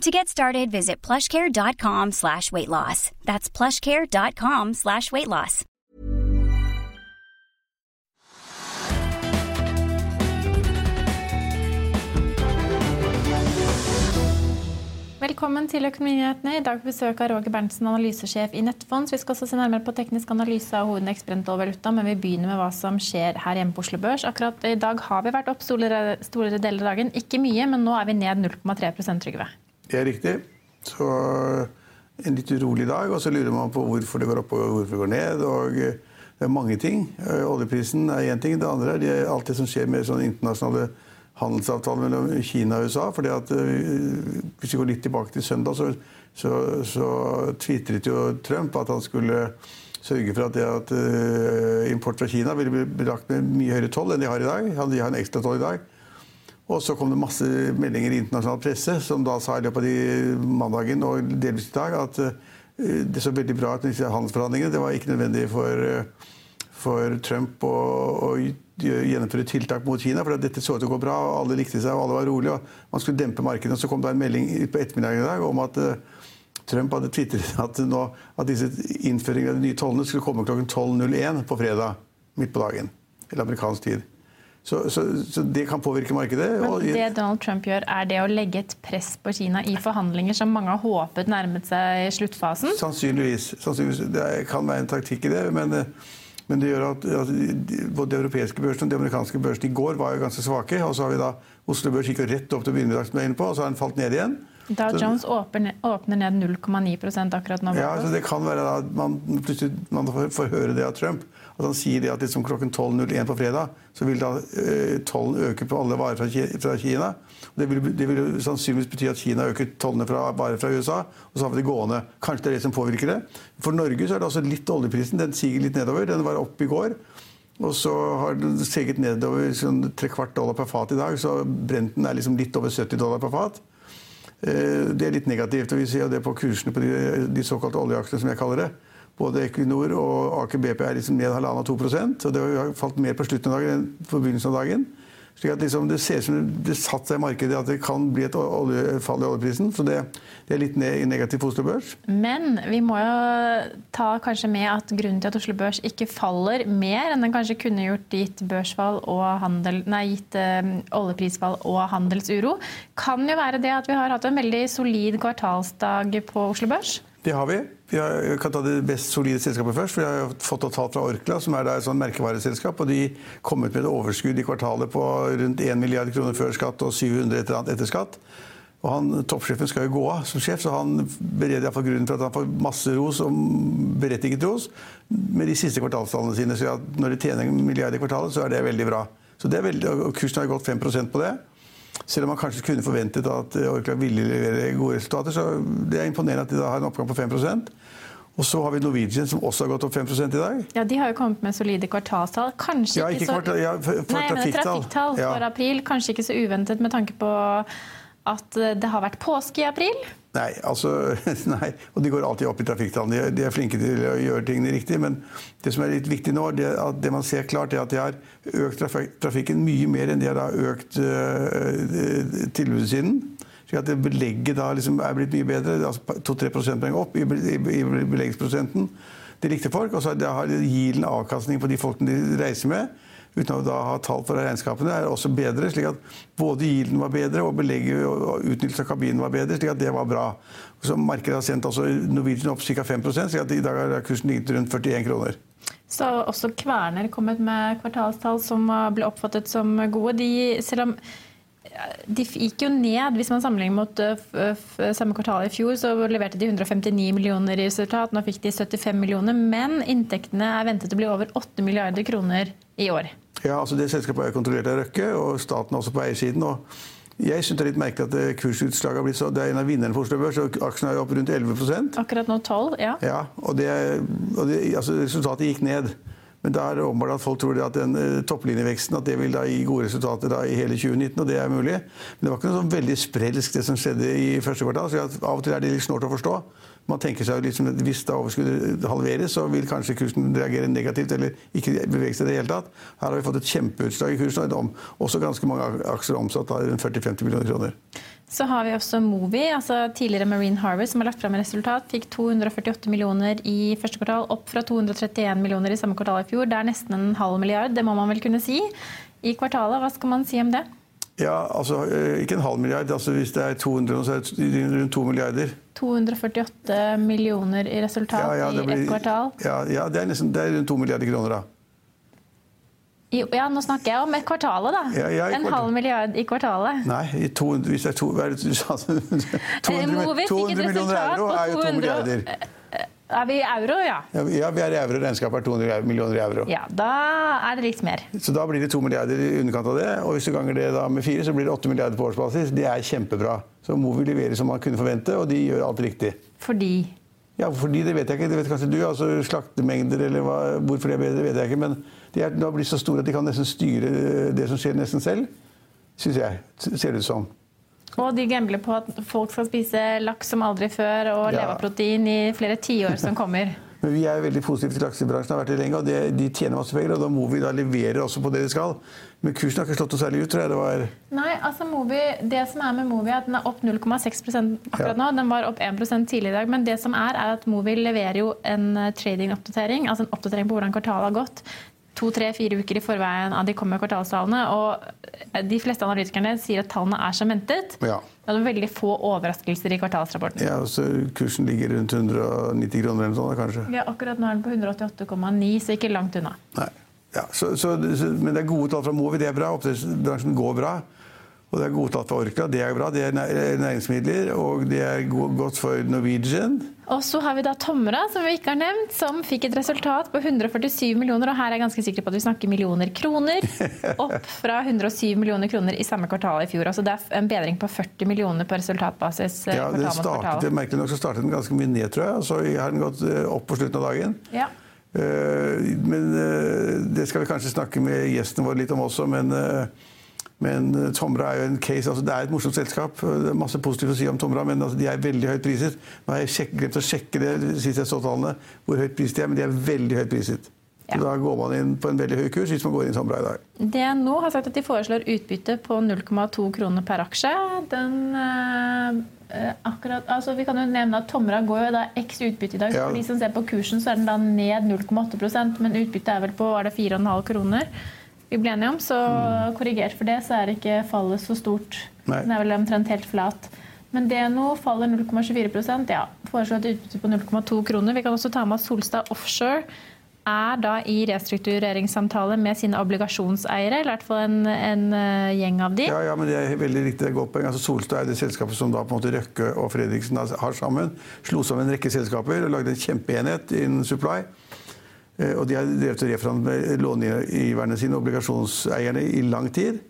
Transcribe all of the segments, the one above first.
To get started, visit plushcare.com slash weight loss. That's plushcare.com slash weight loss. Velkommen til Økonominyhetene. I dag besøk av Roger Berntsen, analysesjef i Nettfonds. Vi skal også se nærmere på teknisk analyse av hovedindeks brent og valuta, men vi begynner med hva som skjer her hjemme på Oslo Børs. Akkurat i dag har vi vært opp store, store deler av dagen. Ikke mye, men nå er vi ned 0,3 Trygve. Det er riktig. Så en litt urolig dag, og så lurer man på hvorfor det går opp og hvorfor det går ned. og eh, Det er mange ting. Eh, oljeprisen er én ting. Det andre er alt det som skjer med sånne internasjonale handelsavtaler mellom Kina og USA. fordi at eh, Hvis vi går litt tilbake til søndag, så, så, så tvitret jo Trump at han skulle sørge for at, det at import fra Kina ville bli belagt med mye høyere toll enn de har i dag. De har en ekstra toll i dag. Og så kom det masse meldinger i internasjonal presse som da sa i løpet av de mandagen og delvis i dag at det så veldig bra ut med disse handelsforhandlingene. Det var ikke nødvendig for, for Trump å, å, gjennomføre tiltak mot Kina. For dette så ut til å gå bra, og alle likte seg, og alle var rolige. og Man skulle dempe markedet. Og så kom det en melding på ettermiddagen i dag om at Trump hadde tvitret at, nå, at disse innføringene av de nye tollene skulle komme klokken 12.01 på fredag midt på dagen. Eller amerikansk tid. Så, så, så, det kan påvirke markedet. Men det Donald Trump gjør, er det å legge et press på Kina i forhandlinger som mange har håpet nærmet seg sluttfasen? Sannsynligvis. Sannsynligvis. Det kan være en taktikk i det. men... Men det gjør at, altså, både de europeiske børsene og de amerikanske børsene i går var jo ganske svake. Og så har vi da Oslo Børs gikk jo rett opp til å begynne med, som jeg er inne på, og så har den falt ned igjen. Da Jones åpner, åpner ned 0,9% akkurat nå. Ja, så Det kan være at man, man får høre det av Trump at han sier at liksom klokken 12.01 på fredag så vil da eh, tollen øke på alle varer fra Kina. Det vil, det vil sannsynligvis bety at Kina øker tollene fra varer fra USA. Og så har vi det gående. Kanskje det er det som påvirker det. For Norge så er det også litt oljeprisen. Den siger litt nedover. Den var opp i går. Og så har den seget nedover sånn trekvart dollar per fat i dag. Så Brenten er liksom litt over 70 dollar per fat. Eh, det er litt negativt. og Vi ser det på kursene på de, de såkalte oljeaksjene, som jeg kaller det. Både Equinor og Aker BP er liksom ned halvannen og 2 og Det har falt mer på slutten av dagen enn på begynnelsen av dagen. slik at liksom Det ser ut som det satte seg i markedet at det kan bli et fall i oljeprisen. Så det, det er litt ned negativt for Oslo Børs. Men vi må jo ta kanskje med at grunnen til at Oslo Børs ikke faller mer enn den kanskje kunne gjort gitt børsfall og handel, nei, gitt ø, oljeprisfall og handelsuro, kan jo være det at vi har hatt en veldig solid kvartalsdag på Oslo Børs. Det har vi. Vi har, kan ta det best solide selskapet først. Vi har fått tall fra Orkla, som er et sånn merkevareselskap. og De kom ut med et overskudd i kvartalet på rundt 1 milliard kroner før skatt og 700 et etter skatt. Og han, Toppsjefen skal jo gå av som sjef, så han bereder iallfall grunnen for at han får masse ros og berettiget ros med de siste kvartalstallene sine. Så når de tjener en milliard i kvartalet, så er det veldig bra. Så det er veldig, og Kursen har gått 5% på det. Selv om man kanskje kunne forventet at Orkla ville levere gode resultater, så det er imponerende at de da har en oppgang på 5% og så har vi Norwegian, som også har gått opp 5% i dag. Ja, De har jo kommet med solide kvartalstall. Kanskje ja, ikke, kvartal, ja, for, for Nei, trafikktall. trafikktall for ja. april. Kanskje ikke så uventet med tanke på at det har vært påske i april? Nei, altså, nei. og de går alltid opp i trafikktallene. De, de, er flinke til å gjøre tingene riktig. Men det som er litt viktig nå, det, det man ser klart, er at de har økt trafikken mye mer enn de har økt uh, tilbudet siden. Slik at belegget da liksom er blitt mye bedre. altså 2-3 prosentpoeng opp i, i, i beleggsprosenten. Det likte folk. Og så har Yielden avkastning på de folkene de reiser med uten å da ha tall for regnskapene, er også bedre. slik at både yielden var bedre og belegget og utnyttelse av kabinen var bedre. slik at det var bra. Så Markedet har sendt også Norwegian opp ca. 5 slik at i dag har kursen ligget rundt 41 kroner. Så også Kverner kommet med kvartalstall som ble oppfattet som gode. De, selv om de gikk jo ned hvis man sammenligner mot samme kvartal i fjor. Så leverte de 159 millioner i resultat. Nå fikk de 75 millioner. Men inntektene er ventet å bli over 8 milliarder kroner i år. Ja, altså Det selskapet er kontrollert av Røkke, og staten også på eiersiden. og Jeg syns det er litt merkelig at eh, kursutslaget har blitt så Det er en av vinnerne på Oslo Børs, og aksjen er opp rundt 11% Akkurat nå 12, ja. ja og, det, og det, altså resultatet gikk ned. Men da er det åpenbart at folk tror at den uh, topplinjeveksten at det vil gi gode resultater i hele 2019, og det er mulig. Men det var ikke noe sånn veldig sprelsk det som skjedde i første kvartal. så Av og til er det litt snålt å forstå. Man tenker seg liksom at Hvis da overskuddet halveres, så vil kanskje kursen reagere negativt eller ikke bevege seg i det hele tatt. Her har vi fått et kjempeutslag i kursen, og også ganske mange aksjer omsatt av 40-50 millioner kroner. Så har vi også Movi, altså tidligere Marine Harvest, som har lagt fram resultat. Fikk 248 millioner i første kvartal, opp fra 231 millioner i samme kvartal i fjor. Det er nesten en halv milliard, det må man vel kunne si. I kvartalet, hva skal man si om det? Ja, altså eh, ikke en halv milliard. altså Hvis det er 200, så er det rundt 2 milliarder. 248 millioner i resultat ja, ja, blir, i ett kvartal? Ja, ja det, er nesten, det er rundt 2 milliarder kroner, da. Ja, nå snakker jeg om et kvartalet, da. Ja, ja, en halv milliard i kvartalet. Nei, 200, hvis det er to, hva er det du sa? 200, 200 millioner euro er jo 2 milliarder. Er vi i euro, ja? Ja, vi er i euro. Regnskapet er 200 millioner euro. Ja, Da er det litt mer. Så da blir det 2 milliarder i underkant av det. Og hvis du ganger det da med fire, så blir det 8 milliarder på årsbasis. Det er kjempebra. Så Movi leverer som man kunne forvente, og de gjør alt riktig. Fordi? Ja, fordi det vet jeg ikke. Det vet kanskje du. altså Slaktemengder eller hva, hvorfor det er bedre, vet jeg ikke. Men de er, nå blitt så store at de kan nesten styre det som skjer, nesten selv. Syns jeg. Ser det ut som. Og de gambler på at folk skal spise laks som aldri før og ja. leverprotein i flere tiår som kommer. Men Vi er veldig positive til laksebransjen, har vært det lenge, og det, de tjener masse penger. og Da må vi da levere også på det de skal. Men kursen har ikke slått noe særlig ut, tror jeg. det var... Nei, altså Movi, det som er med Movi, er at den er opp 0,6 akkurat ja. nå. Den var opp 1 tidligere i dag. Men det som er, er at Movi leverer jo en eh, trading-oppdatering, altså en oppdatering på hvordan kvartalet har gått to, tre, fire uker i forveien av de kommer kvartalstallene. Og de fleste analytikerne sier at tallene er som ventet. Ja. Det er veldig få overraskelser i kvartalsrapporten. Ja, så Kursen ligger rundt 190 kroner eller sånn, kanskje? Ja, akkurat nå er den på 188,9, så ikke langt unna. Nei. Ja, så, så, men det er gode tall fra Movi, det er bra. Oppdrettsbransjen går bra. Og det er gode tall fra Orkla, det er bra. Det er næringsmidler, og det er godt for Norwegian. Og så har vi da Tomra, som vi ikke har nevnt, som fikk et resultat på 147 millioner. Og her er jeg ganske sikker på at vi snakker millioner kroner. Opp fra 107 millioner kroner i samme kvartal i fjor. Altså det er en bedring på 40 millioner på resultatbasis. Eh, ja, det startet, Merkelig nok så startet den ganske mye ned, tror jeg. Og så har den gått eh, opp på slutten av dagen. Ja. Eh, men det skal vi kanskje snakke med gjesten vår litt om også. men men eh, Tomra er jo en case, altså Det er et morsomt selskap. Det er masse positivt å si om Tomra, men altså de er veldig høyt priset. Nå har jeg sjek, glemt å sjekke det sist jeg så tallene, hvor høyt priset de er, men de er veldig høyt priset. Ja. Da går man inn på en veldig høy kurs hvis man går inn i Tomra i dag. DNO har sagt at de foreslår utbytte på 0,2 kroner per aksje. Den, eh, akkurat, altså vi kan jo nevne at Tomra går jo da x utbytte i dag. Ja. For de som ser på kursen, så er den da ned 0,8% men utbyttet er vel på er det 4,5 kroner vi ble enige om. Så mm. korrigert for det, så er ikke fallet så stort. Nei. Den er vel omtrent helt flat. Men DNO faller 0,24% ja, Foreslått utbytte på 0,2 kroner. Vi kan også ta med at Solstad Offshore er da i restruktureringssamtale med sine obligasjonseiere. I hvert fall en, en uh, gjeng av de. Ja, ja, men det er veldig riktig. godt poeng. Altså, Solstad er det selskapet som da på en måte Røkke og Fredriksen har sammen. Slo sammen en rekke selskaper og lagde en kjempeenhet innen supply. Eh, og de har drevet og reforhandlet långiverne sine, obligasjonseierne, i lang tid.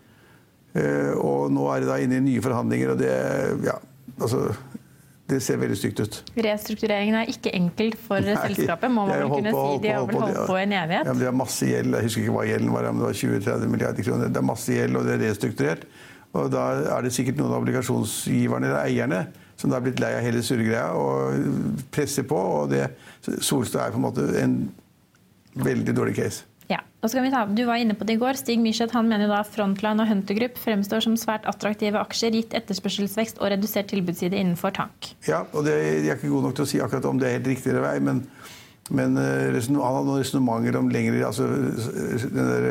Eh, og nå er de da inne i nye forhandlinger, og det, ja, altså, det ser veldig stygt ut. Restruktureringen er ikke enkelt for Nei, selskapet, må man kunne på, si. De har vel holdt på, i en evighet? Ja, de har masse gjeld. Jeg husker ikke hva gjelden var, men det var 20-30 milliarder kroner. Det er masse gjeld, og det er restrukturert. Og da er det sikkert noen av obligasjonsgiverne eller eierne som da er blitt lei av hele surregreia og presser på. og det, Solstad er på en måte en Veldig dårlig case. Ja, og så kan vi ta, Du var inne på det i går. Stig Myrseth han mener da Frontline og Hunter Group fremstår som svært attraktive aksjer gitt etterspørselsvekst og redusert tilbudsside innenfor tank. Ja, og det, Jeg er ikke god nok til å si akkurat om det er helt riktig eller vei, men, men eh, han har noen resonnementer om lengre altså den der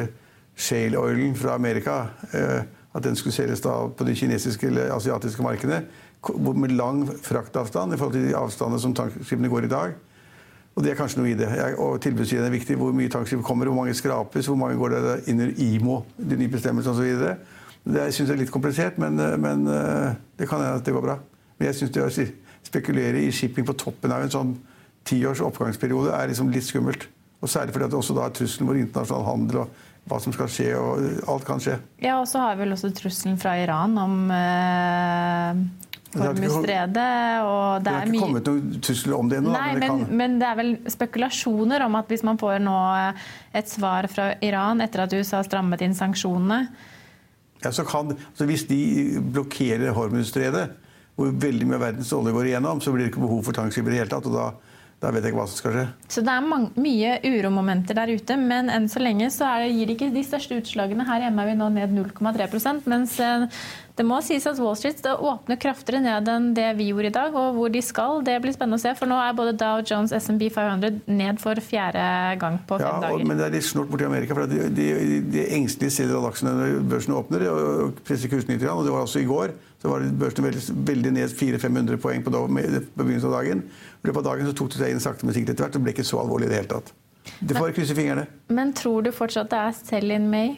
shale oilen fra Amerika. Eh, at den skulle selges da på de kinesiske eller asiatiske markedene med lang fraktavstand i forhold til de avstandene som tankskipene går i dag. Og det er kanskje noe i det. Og tilbudssiden er viktig. Hvor mye tankskip kommer, hvor mange skrapes, hvor mange går det inn i IMO, de nye bestemmelsene osv. Det syns jeg er litt komplisert, men, men eh, det kan hende at det går bra. Men jeg syns det å spekulere i shipping på toppen av en sånn tiårs oppgangsperiode er liksom litt skummelt. Og særlig fordi det også da er trusselen vår internasjonal handel og hva som skal skje, og alt kan skje. Ja, og så har vi vel også trusselen fra Iran om eh, Hormuzstredet. Og det, det har ikke kommet noen trusler om det ennå. Nei, men, men, men det er vel spekulasjoner om at hvis man får nå et svar fra Iran etter at USA har strammet inn sanksjonene ja, så kan, så Hvis de blokkerer Hormuzstredet, hvor veldig mye av verdens olje går igjennom, så blir det ikke behov for tankskipper i det hele tatt. og da da vet jeg ikke hva som skal skje. Så det er mange, mye uromomenter der ute, men enn så lenge så det, gir det ikke de største utslagene. Her hjemme er vi nå ned 0,3 mens eh, det må sies at Wall Street åpner kraftigere ned enn det vi gjorde i dag. Og hvor de skal, det blir spennende å se. For nå er både Dow Jones SMB 500 ned for fjerde gang på fem ja, og, dager. Men det er litt snort borti Amerika. for De, de, de engstelige selger av aksjene når børsen åpner og presser kursen litt. Og det var også i går. Så var børsen veldig, veldig ned 400-500 poeng på, begynnelsen av dagen. I løpet av dagen så tok det seg inn sakte, men sikkert etter hvert. Det ble ikke så alvorlig i det hele tatt. Det får krysse fingrene. Men tror du fortsatt det er sell in May?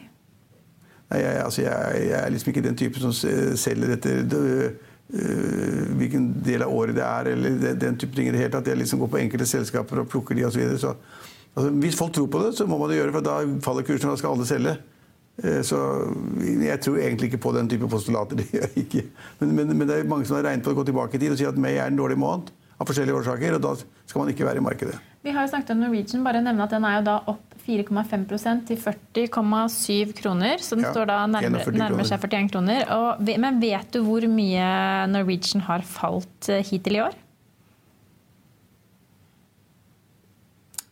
Nei, jeg, altså jeg, jeg, er liksom ikke den typen som selger etter øh, hvilken del av året det er, eller den, type ting i det hele tatt. Jeg liksom går på enkelte selskaper og plukker de osv. Så videre. så, altså, hvis folk tror på det, så må man det gjøre, for da faller kursen, og da skal alle selge. Så jeg tror egentlig ikke på den type postulater. Men, men, men, det er mange som har regnet på å gå tilbake i tid og si at May er en dårlig måned av forskjellige årsaker, og da skal man ikke være i markedet. Vi har jo snakket om Norwegian, bare nevne at den er jo da opp 4,5% til 40,7 kroner. Så den Ja, står da nærmer, nærmer seg 41 kroner. Og, men vet du hvor mye Norwegian har falt eh, hittil i år?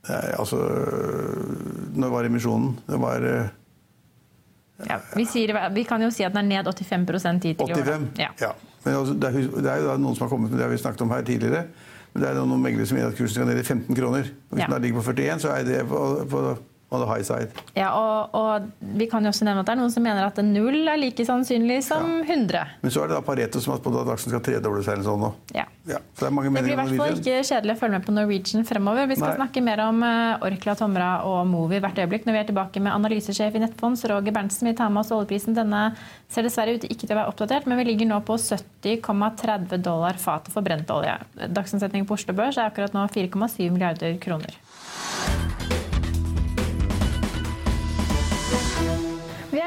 Nei, altså Når var emisjonen? Det var øh, Ja, vi, sier, vi kan jo si at den er ned 85 hittil i år. 85? Ja. Ja. Men altså, det, er, jo noen som har kommet med det har vi snakket om her tidligere. Men det er noen meglere som mener at kursen skal ned i 15 kroner. Hvis Ja. den ligger på 41, så er det på, på on the high side. Ja, og, og vi kan jo også nevne at det er noen som mener at null er like sannsynlig som 100. Men så er det da Pareto som har spådd at aksjen skal tredoble seg eller sånn nå. Ja. Ja, så det er mange Det blir i hvert fall ikke kjedelig å følge med på Norwegian fremover. Vi skal Nei. snakke mer om eh, Orkla, Tomra og Movi hvert øyeblikk når vi er tilbake med analysesjef i Nettfonds, Roger Berntsen. Vi tar med oss oljeprisen. Denne ser dessverre ut ikke til å være oppdatert, men vi ligger nå på 70,30 dollar fatet for brent olje. Dagsomsetningen på Oslo Børs er akkurat nå 4,7 milliarder kroner.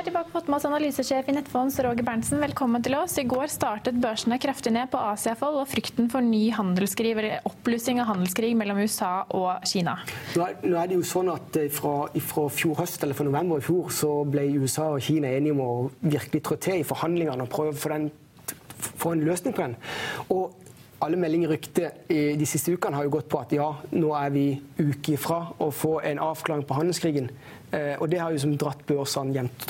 Tilbake på oss analysesjef i Nettfonds Roger Berntsen. Velkommen til oss. I går startet børsene kraftig ned på Asiafold, og frykten for ny handelskrig, eller oppblussing av handelskrig mellom USA og Kina. Nå er, nå er det jo sånn at eh, fra, fra fjor høst, eller fra november i fjor, så ble USA og Kina enige om å virkelig trå til i forhandlingene og prøve å få, en løsning på den. Og alle meldinger rykte de siste ukene har jo gått på at ja, nå er vi uke ifra å få en avklaring på handelskrigen. Eh, og det har jo som dratt børsene jevnt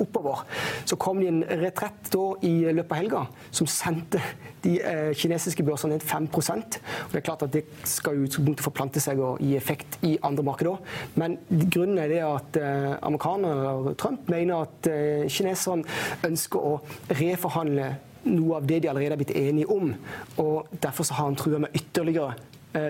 oppover. Så kom det en retrett da i løpet av helga som sendte de eh, kinesiske børsene ned 5 Og Det er klart at det skal jo utgangspunktet forplante seg og gi effekt i andre markeder. Men grunnen er det at eh, amerikanerne, eller Trump, mener at eh, kineserne ønsker å reforhandle noe av det de allerede har blitt enige om. Og Derfor så har han trua med ytterligere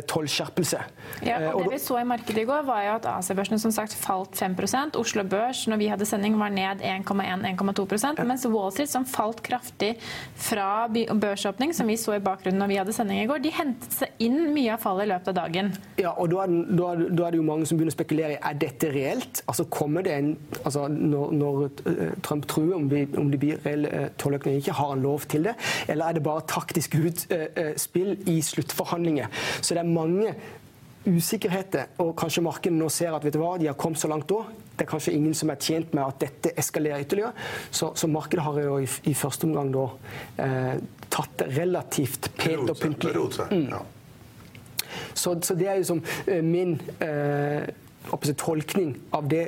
tollskjerpelse. Ja, Eh, og det vi så i markedet i går, var jo at AC-børsene som sagt falt 5 Oslo Børs når vi hadde sending var ned 1,1-1,2% mens Wall Street, som falt kraftig fra børsåpning, som vi så i bakgrunnen når vi hadde sending i går, de hentet seg inn mye av fallet i løpet av dagen. Ja, og da er, det- da, da er det jo mange som begynner å spekulere i er dette reelt. Altså kommer det en, altså Når, når eh, Trump truer om, vi, om det blir reell tolløkning eller ikke, har han lov til det? Eller er det bare taktisk utspill i sluttforhandlinger? Så det er mange usikkerheter, og kanskje markedet nå ser at vet du hva, de har kommet så langt da. Det er kanskje ingen som er tjent med at dette eskalerer ytterligere. Så, så markedet har jo i, i første omgang da eh, tatt det relativt pent og pyntelig. Mm. Så, så det er jo som eh, min eh, tolkning av det,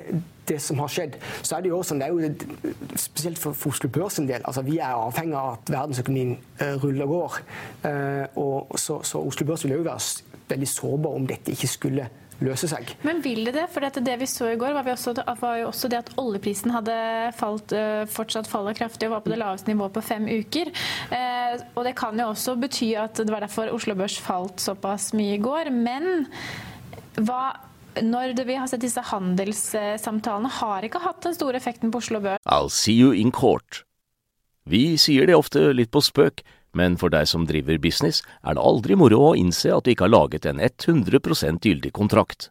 det som har skjedd. Så er det jo sånn, det er jo spesielt for, Oslo Børs en del. altså Vi er avhengig av at verdensøkonomien uh, ruller og går. Uh, og så, så Oslo Børs vil jo være veldig sårbar om dette ikke skulle løse seg. Men vil det det? For det vi så i går, var, også, var jo også det at oljeprisen hadde falt, eh, fortsatt faller kraftig og var på det laveste nivået på fem uker. Eh, og det kan jo også bety at det var derfor Oslo Børs falt såpass mye i går. Men hva når vi har sett disse handelssamtalene, har ikke hatt den store effekten på Oslo Børs. I'll see you in court. Vi sier det ofte litt på spøk, men for deg som driver business, er det aldri moro å innse at du ikke har laget en 100% gyldig kontrakt.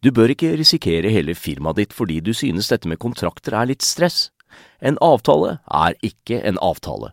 Du bør ikke risikere hele firmaet ditt fordi du synes dette med kontrakter er litt stress. En avtale er ikke en avtale.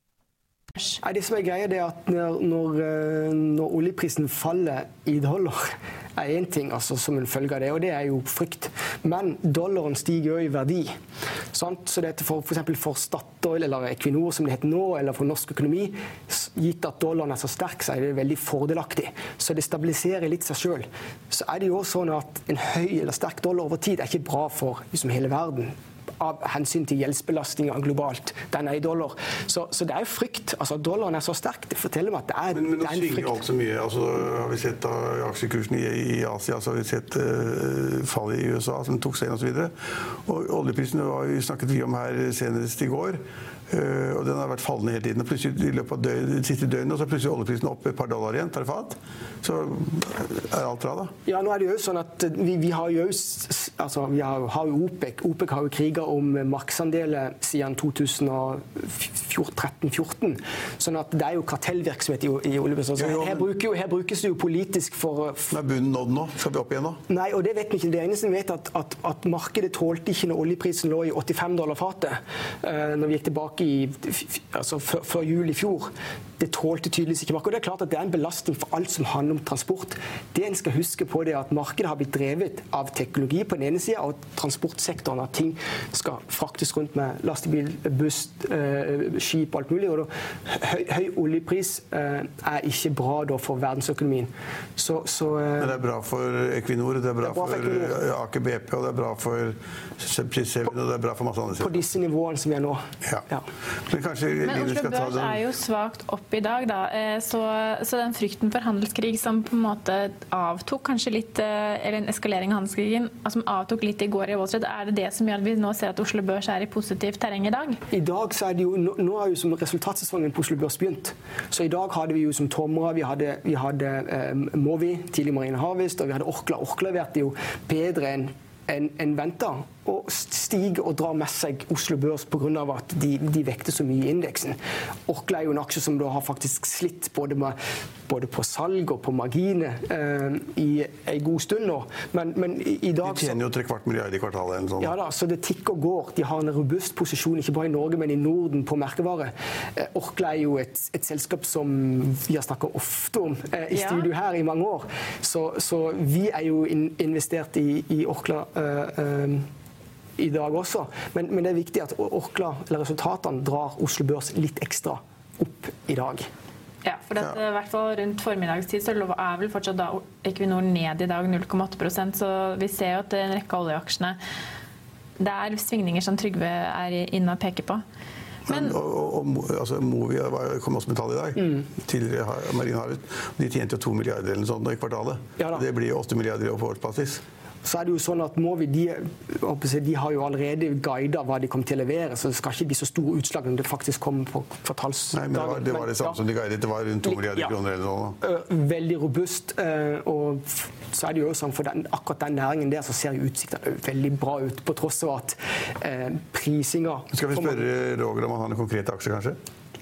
Nei, det som er greia, er at når, eh, når oljeprisen faller i dollar, er én ting altså, som en følge av det, og det er jo frykt. Men dollaren stiger jo i verdi. Sant? Så dette for f.eks. For, for Statoil eller Equinor, som det heter nå, eller for norsk økonomi, gitt at dollaren er så sterk, så er det veldig fordelaktig. Så det stabiliserer litt seg sjøl. Så er det jo også sånn at en høy eller sterk dollar over tid er ikke bra for liksom, hele verden av hensyn til gjeldsbelastninga globalt. Den er i dollar. Så, så, det er jo frykt. Altså, Dollaren er så sterk. Det forteller meg at det er, men, men det er en frykt. alt så mye. Altså, har vi sett da, aksjekursen i, i, Asia, så har vi sett uh, fallet i USA, som tok seg inn osv. Og, og oljeprisen var vi snakket vi om her senest i går. Uh, og den har vært fallende hele tiden. Og plutselig i løpet av døgn, det siste døgnet så er plutselig oljeprisen opp et par dollar igjen tar fat. Så er alt bra, da. Ja, nå er det jo sånn at vi, vi har jo altså, vi har, har jo OPEC. OPEC har jo kriga om markedsandeler siden 2013-2014. Sånn at det er jo kartellvirksomhet i, i oljeprisen. Så her, bruker, her, brukes det jo politisk for, for Er bunnen nådd nå? Skal vi opp igjen nå? Nei, og det vet vi ikke. Det eneste vi vet, at, at, at markedet tålte ikke når oljeprisen lå i 85 dollar fatet. Uh, når vi gikk tilbake i, altså, før jul i fjor. Det tålte tydeligvis ikke markedet. Det er klart at det er en belastning for alt som handler om transport. Det en skal huske på det er at Markedet har blitt drevet av teknologi på den ene sida, og transportsektoren. At ting skal fraktes rundt med lastebil, buss, eh, skip og alt mulig. og da, høy, høy, oljepris eh, er ikke bra da, for verdensøkonomien. Så, så, eh, Men det er bra for Equinor, det er bra, det er bra for, for Aker BP, og det er bra for Prisevin, og det er bra for masse andre På disse nivåene som vi er nå. Ja. ja. Men kanskje Men Oslo Børs er jo svakt opp i dag, da. Eh, så, så, den frykten for handelskrig som på en måte avtok kanskje litt, eh, eller en eskalering av handelskrigen, som avtok litt i går i Wall Street, er det det som gjør at vi nå ser at Oslo Børs er i positivt terreng i dag? I dag så er det jo, Nå er jo som resultatsesongen på Oslo Børs begynt. Så i dag hadde vi jo som Tomra, vi hadde, vi hadde eh, Movi, tidlig Marine Harvest, og vi hadde Orkla. Orkla leverte jo bedre enn en, en venta og stiger og drar med seg Oslo Børs pga. at de, de, vekter så mye i indeksen. Orkla er jo en aksje som da har faktisk slitt både, med, både på salg og på marginer eh, i en god stund nå. Men, men i, i, dag De tjener jo trekvart milliard i kvartalet. eller sånn. Ja da, så det tikker og går. De har en robust posisjon, ikke bare i Norge, men i Norden på merkevare. Eh, Orkla er jo et, et, selskap som vi har snakka ofte om eh, i studio her i mange år. Så, så vi er jo in, investert i, i Orkla. Eh, eh i dag også. Men, men, det er viktig at Orkla, eller resultatene drar Oslo Børs litt ekstra opp i dag. Ja, for det, ja. i hvert fall rundt formiddagstid så er vel fortsatt da Equinor ned i dag 0,8% så vi ser jo at en rekke av oljeaksjene Det er svingninger som Trygve er inne og peker på. Men, og, og, og, altså, Movi kom også med tall i dag. Mm. Tidligere Marine Harvest. De tjente jo to milliarder eller noe sånt i kvartalet. Ja, det blir jo åtte milliarder på årsbasis så er det jo sånn at Movi de, de, har jo allerede guida hva de kommer til å levere, så det skal ikke bli så store utslag når det faktisk kommer på kvartalsdagen. Det var det, var det samme ja. som de guidet, det var rundt 2 milliarder ja. kroner eller noe? Veldig robust. Og så er det jo sånn for den, akkurat den næringen der så ser utsiktene veldig bra ut, på tross av at eh, prisinga Skal vi spørre Roger om han har en konkret aksje, kanskje?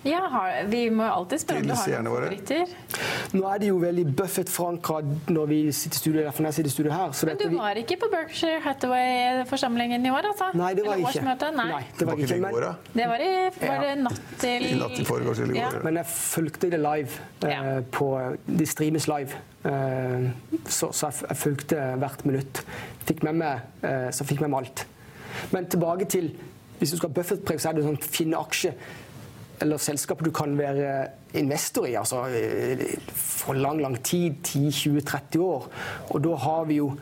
Ja, Vi må jo alltid spørre om du har noen favoritter. Nå er det jo veldig Buffett-forankra når vi sitter i studio, derfor jeg sitter i studio her. Men du var ikke på Berkshire Hathaway-forsamlingen i år, altså? Nei, det var jeg ikke. Nei. Nei. det var ikke. Men, det var i var det natt til I natt til foregårs eller i går. Men jeg fulgte det live. Eh, på, de streames live. Eh, så, så, jeg fulgte hvert minutt. Fikk med meg, eh, så fikk med meg alt. Men tilbake til Hvis du skal ha Buffett-preg, så er det sånn finne aksje eller selskaper du kan være investor i altså for lang, lang tid, 10-20-30 år. Og da har vi jo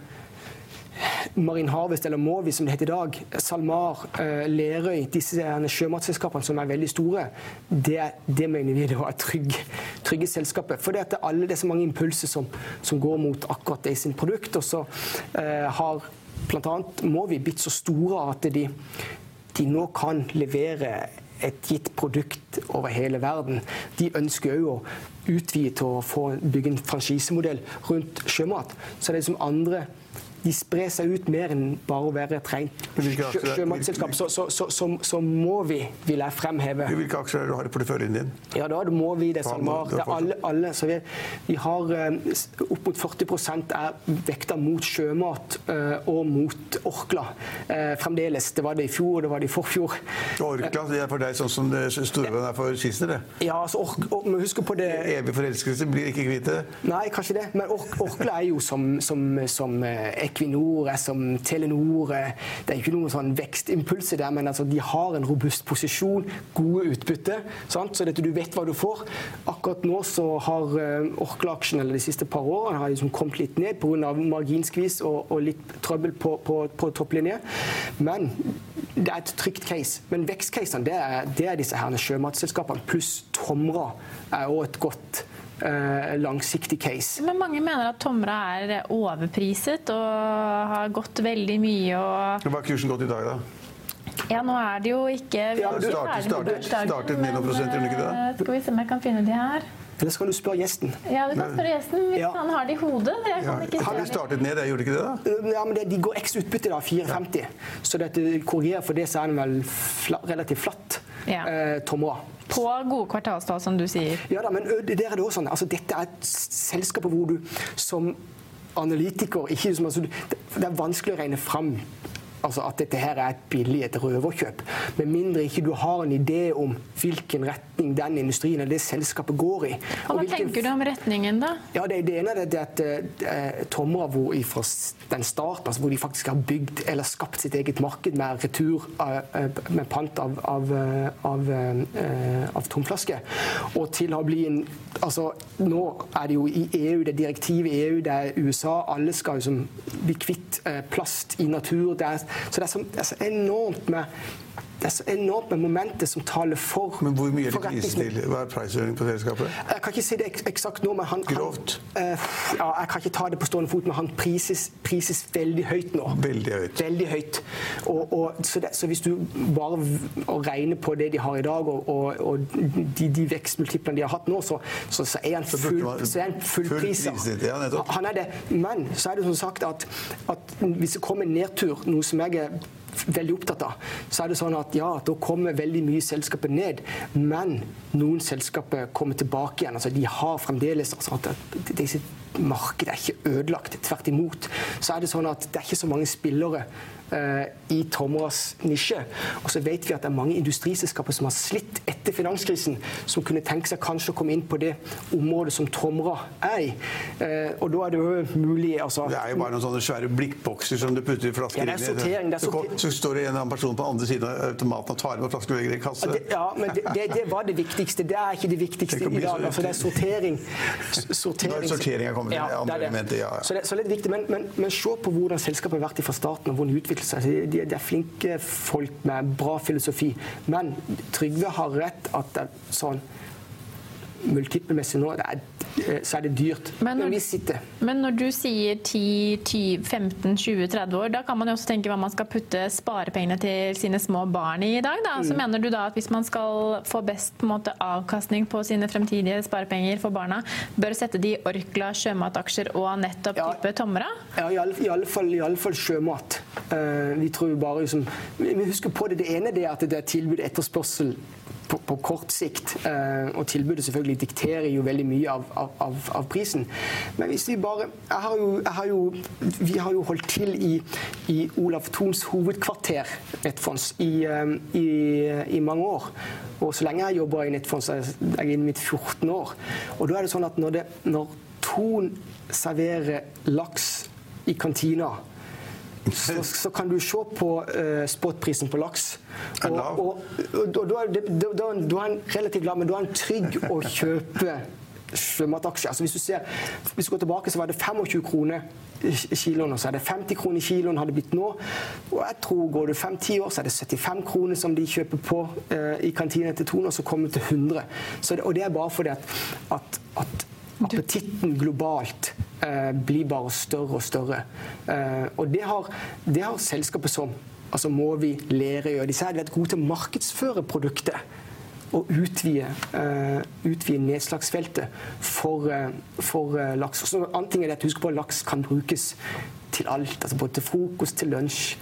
Marine Harvest, eller Movi som det heter i dag, SalMar, Lerøy, disse sjømatselskapene som er veldig store, det, det mener vi er trygge, trygge selskaper. For det er alle så mange impulser som, som går mot akkurat det i sin produkt. Og så eh, har bl.a. Movi blitt så store at de, de nå kan levere et gitt produkt over hele verden. De ønsker òg å utvide til å få bygge en franchisemodell rundt sjømat. Så det er som andre de sprer seg ut mer enn bare å være et rent sjømatselskap. Så, så, så, så, må vi, vil jeg fremheve Hvilke aksjer har du har i porteføljen din? Ja, da må vi det, SalMar. Det er alle, alle. Så vi, vi har eh, opp mot 40 er vekta mot sjømat uh, og mot Orkla. Uh, fremdeles. Det var det i fjor, det var det i forfjor. Orkla det er for deg sånn som Storebrand er for Kisner, det? Ja, altså, or, men husk på det Evig forelskelse blir ikke kvitt det? Nei, kanskje det. Men ork, Orkla er jo som, som, som Equinor, som Telenor Det er ikke noen sånn vekstimpulser der, men altså, de har en robust posisjon, gode utbytte. Sant? Så dette, du vet hva du får. Akkurat nå så har Orkla-aksjen de siste par årene har liksom kommet litt ned pga. marginskvis og, og, litt trøbbel på, på, på topplinje. Men det er et trygt case. Men vekstcasene det det er disse her sjømatselskapene pluss Tomra er også et godt Eh, langsiktig case. Men mange mener at Tomra er overpriset og har gått veldig mye og Hva har kursen gått i dag, da? Ja, nå er det jo ikke ja, du startet, startet, startet med noen prosenter, gjorde ikke det? Eh, skal vi se om jeg kan finne de her. Eller skal du spørre gjesten? Ja, du kan spørre gjesten hvis ja. han har det i hodet. Jeg kan ja. Har du startet ned, jeg gjorde ikke det da? Ja, men det, De går x utbytte, da, 4,50. Ja. Så dette korrigerer for det, så er den vel fla, relativt flatt. Ja. Eh, Tomra. På gode kvartalstall, som du sier. Ja da, men der er det også sånn. Altså, dette er et selskap hvor du som analytiker ikke, altså, Det er vanskelig å regne fram altså at dette her er et billig et røverkjøp. Med mindre ikke du har en idé om hvilken retning den industrien eller det selskapet går i. Og Hva hvilken... tenker du om retningen, da? Ja, Det, det ene er det at uh, Tomra hvor fra den starten, altså hvor de faktisk har bygd eller skapt sitt eget marked med retur uh, med pant av, av, av, av tomflasker, og til å bli en altså Nå er det jo i EU, det er direktivet i EU, det er USA. Alle skal jo bli kvitt plast i natur. det er så det er så, det er så enormt med det er så enormt med momenter som taler for Men hvor mye er det prisen til? Hva er prisøkningen på selskapet? Jeg kan ikke si det eksakt nå, men han, Grovt? Han, uh, ja, jeg kan ikke ta det på stående fot, men han prises, prises veldig høyt nå. Veldig høyt. Veldig høyt. Og, og, så, det, så, hvis du bare regner på det de har i dag, og, og de, de vekstmultiplene de har hatt nå, så, så, så er han full, så er han full, full pris. Ja, han er det. Men så er det som sagt at, at hvis det kommer en nedtur, noe som jeg er veldig opptatt av, så er det sånn at ja, da kommer veldig mye selskaper ned. Men noen selskaper kommer tilbake igjen. altså De har fremdeles altså at Markedet er ikke ødelagt. Tvert imot så er det sånn at det er ikke så mange spillere i Tomras nisje. Og så vet vi at det er mange industriselskaper som har slitt etter finanskrisen, som kunne tenke seg kanskje å komme inn på det området som Tomra er i. Uh, og da er det jo mulig altså, Det er jo bare noen sånne svære blikkbokser som du putter i flasker ja, det er sortering, det er sortering. Så, står det en annen person på andre siden av automaten og tar med flasker og legger i kasse. Ja, det, ja men det, det, det, var det viktigste. Det er ikke det viktigste i dag. Altså, det er sortering. sortering. sortering er kommet ja, andre elementer, ja, ja. Så, det, så litt er viktig. Men, men, men se på hvordan selskapet har vært fra starten, og hvordan det utvikler seg. De, de, er flinke folk med bra filosofi. Men Trygve har rett at det sånn multiplmessig nå, det er, eh, så er det dyrt. Men når, men, men når du sier 10-15-20-30 år, da kan man jo også tenke hva man skal putte sparepengene til sine små barn i i dag. Da. Så mm. mener du da at hvis man skal få best på måte, avkastning på sine fremtidige sparepenger for barna, bør sette de i Orkla sjømataksjer og nettopp ja, type Tomra? Ja, i alle, i alle, fall, i alle fall, sjømat. Uh, vi tror bare liksom, Vi husker på det. Det ene er at det er tilbud etterspørsel på, på, kort sikt. Eh, og tilbudet selvfølgelig dikterer jo veldig mye av, av, av prisen. Men hvis vi bare har jo, har jo, Vi har jo holdt til i, i Olav Thons hovedkvarter, Nettfonds, i, eh, i, i, mange år. Og så lenge jeg jobber i Nettfonds, jeg er inne i mitt 14 år. Og da er det sånn at når, det, når Thon serverer laks i kantina så, så, kan du se på uh, spotprisen på laks. Og, og, og, og da, du da, da, da er en relativt lav, men da er en trygg å kjøpe sjømataksjer. Altså hvis, du ser, hvis du går tilbake, så var det 25 kroner kiloen, og så er det 50 kroner kiloen har det blitt nå. Og jeg tror går det 5-10 år, så er det 75 kroner som de kjøper på uh, i kantina til Tone, og så kommer det til 100. Det, og det er bare fordi at, at, at appetitten globalt eh, blir bare større og større. Eh, og det har, det har selskapet som. Altså må vi lære å gjøre. De er gode til å markedsføre produktet. Og utvide, uh, utvide nedslagsfeltet for, uh, for uh, laks. Og så en annen ting er at Husk på at laks kan brukes til alt. altså Både til frokost, til lunsj,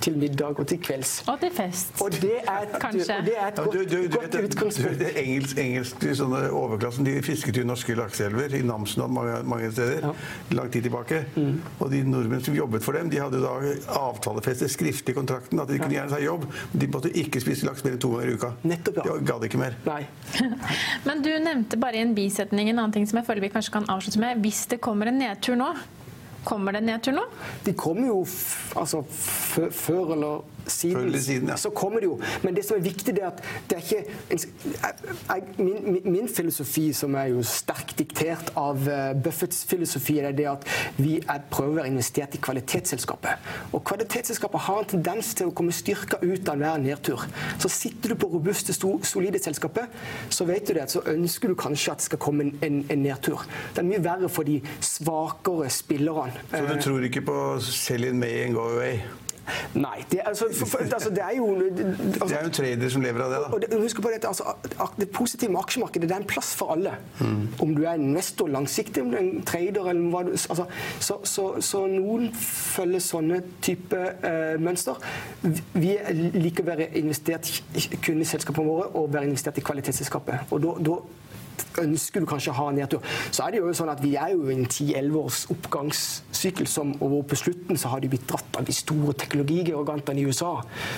til middag og til kvelds. Og til fest. Og det er et, Kanskje. Og det er et godt, du, du, du, godt utgangspunkt. Det engelsk, engelsk sånne overklassen de fisket jo norske lakseelver i Namsen og mange, mange steder Ja. lang tid tilbake. Mm. Og de nordmenn som jobbet for dem, de hadde da avtalefestet skriftlig i kontrakten at de kunne gjerne ta jobb, men de måtte ikke spise laks mer enn to ganger i uka. Nettopp, ja. De gadd ikke mer. Nei. Men du nevnte bare i en bisetning en annen ting som jeg føler vi kanskje kan avslutte med. Hvis det kommer en nedtur nå, kommer det nedtur nå? De kommer jo altså, før eller siden, siden, ja. så kommer det jo. Men det som er viktig, det er at det er ikke en, jeg, min, min, filosofi, som er jo sterkt diktert av uh, Buffetts filosofi, er det at vi er, prøver å være investert i kvalitetsselskapet. Og kvalitetsselskapet har en tendens til å komme styrka ut av hver nedtur. Så sitter du på robuste, solide selskapet, så vet du det, så ønsker du kanskje at det skal komme en, en, en nedtur. Det er mye verre for de svakere spillerne. Så du tror ikke på sell in May and go away? Nei. Det, altså, for, for, altså, det er jo altså, Det er jo tradere som lever av det, da. og det, husk på det, altså, det positive med aksjemarkedet det er en plass for alle. Om du er investor langsiktig, om du er en trader eller hva du altså, så, så, så noen følger sånne type uh, mønster. Vi liker å være investert kun i selskapene våre og være investert i kvalitetsselskapet. Og da ønsker du kanskje å ha en nedtur. Så er det jo sånn at vi er jo i en 10-11 års oppgangssykkel, som, og på slutten så har de blitt dratt av de store teknologigigantene i USA.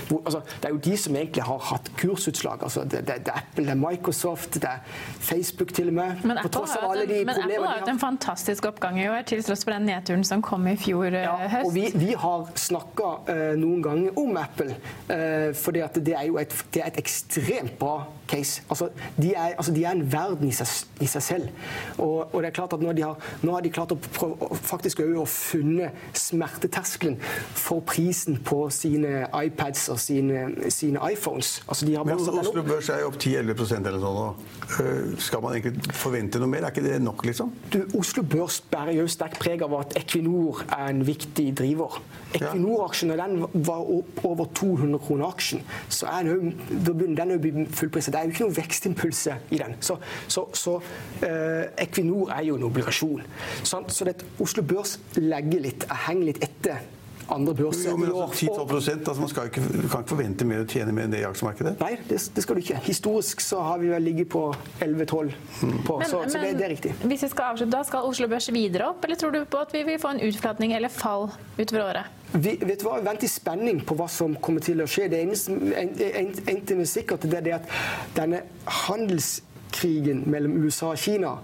Hvor, altså, det er jo de som egentlig har hatt kursutslag. Altså, det, det, det er Apple, det er Microsoft, det er Facebook til og med. Men Apple har hatt de en, fantastisk oppgang i år, til tross for den nedturen som kom i fjor eh, Ja, høst. og vi, vi har snakka uh, noen ganger om Apple, uh, fordi at det er jo et, det er et ekstremt bra case. Altså, de, er, altså, de er en verden i seg, i seg selv. Og, og det er klart at nå, de har, nå har de klart å prøve, faktisk å funne smerteterskelen for prisen på sine iPads og sine, sine iPhones. Altså, de har Men Oslo. Børs er jo opp 10-11 eller sånn nå. Øh, Skal man egentlig forvente noe mer? Er ikke det nok, liksom? Du, Oslo Børs bærer jo sterkt preg av at Equinor er en viktig driver. Equinor-aksjen, når den var over 200 kroner aksjen, så er den jo, den er jo fullpriset. Det er jo ikke noen vekstimpulse i den. Så, så, så eh, Equinor er jo en obligasjon. Så, så det, Oslo Børs legger litt, henger litt etter andre børser. Jo, men altså 10-12 altså Man skal ikke, kan ikke forvente mer å tjene mer enn det i aksjemarkedet. Nei, det, det skal du ikke. Historisk så har vi vel ligget på 11-12 mm. så, så det, det er riktig. Hvis vi skal avslutte, da, skal Oslo Børs videre opp, eller tror du på at vi vil få en utflatning eller fall utover året? Vi, vet du hva, venter i spenning på hva som kommer til å skje. Det eneste en, en, en en er sikkert, det er det at denne handelskrigen mellom USA og Kina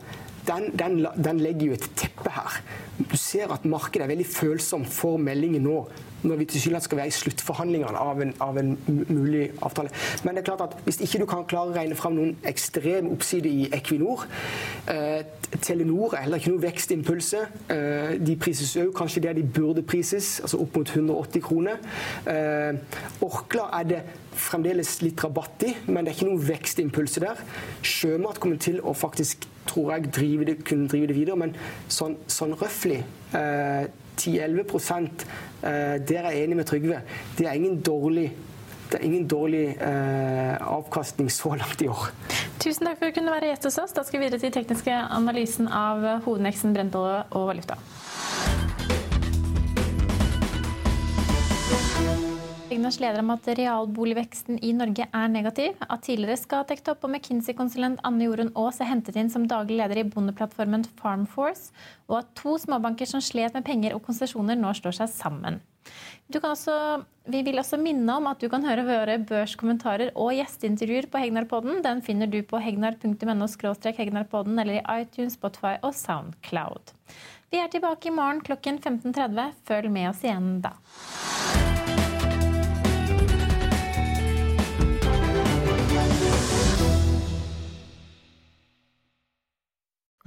den, den, den legger jo et teppe her. Du ser at markedet er veldig følsomt for meldinger nå når vi til tilsynelatende skal være i sluttforhandlingene av en, av en mulig avtale. Men det er klart at hvis ikke du kan klare å regne fram noen ekstrem oppside i Equinor eh, Telenor er heller ikke noe vekstimpulse. Eh, de prises òg kanskje der de burde prises, altså opp mot 180 kroner. Eh, Orkla er det fremdeles litt rabatt i, men det er ikke noen vekstimpulse der. Sjømat kommer til å faktisk, tror jeg, drive det, kunne drive det videre, men sånn, sånn røftlig eh, 10-11 eh, Der er jeg enig med Trygve. Det er ingen dårlig, det er ingen dårlig eh, avkastning så langt i år. Tusen takk for at du kunne være gjest hos oss. Da skal vi videre til tekniske analysen av hovedneksen brentolje og valuta. Bankpanels leder om at realboligveksten i Norge er negativ, at tidligere Skatec-topp og McKinsey-konsulent Anne Jorunn Aas er hentet inn som daglig leder i bondeplattformen Farmforce, og at to småbanker som slet med penger og konsesjoner, nå slår seg sammen. Også, vi vil også minne om at du kan høre våre børskommentarer og gjesteintervjuer på Hegnarpodden. Den finner du på hegnar.no hegnarpodden eller i iTunes, Spotify og Soundcloud. Vi er tilbake i morgen klokken 15.30. Følg med oss igjen da.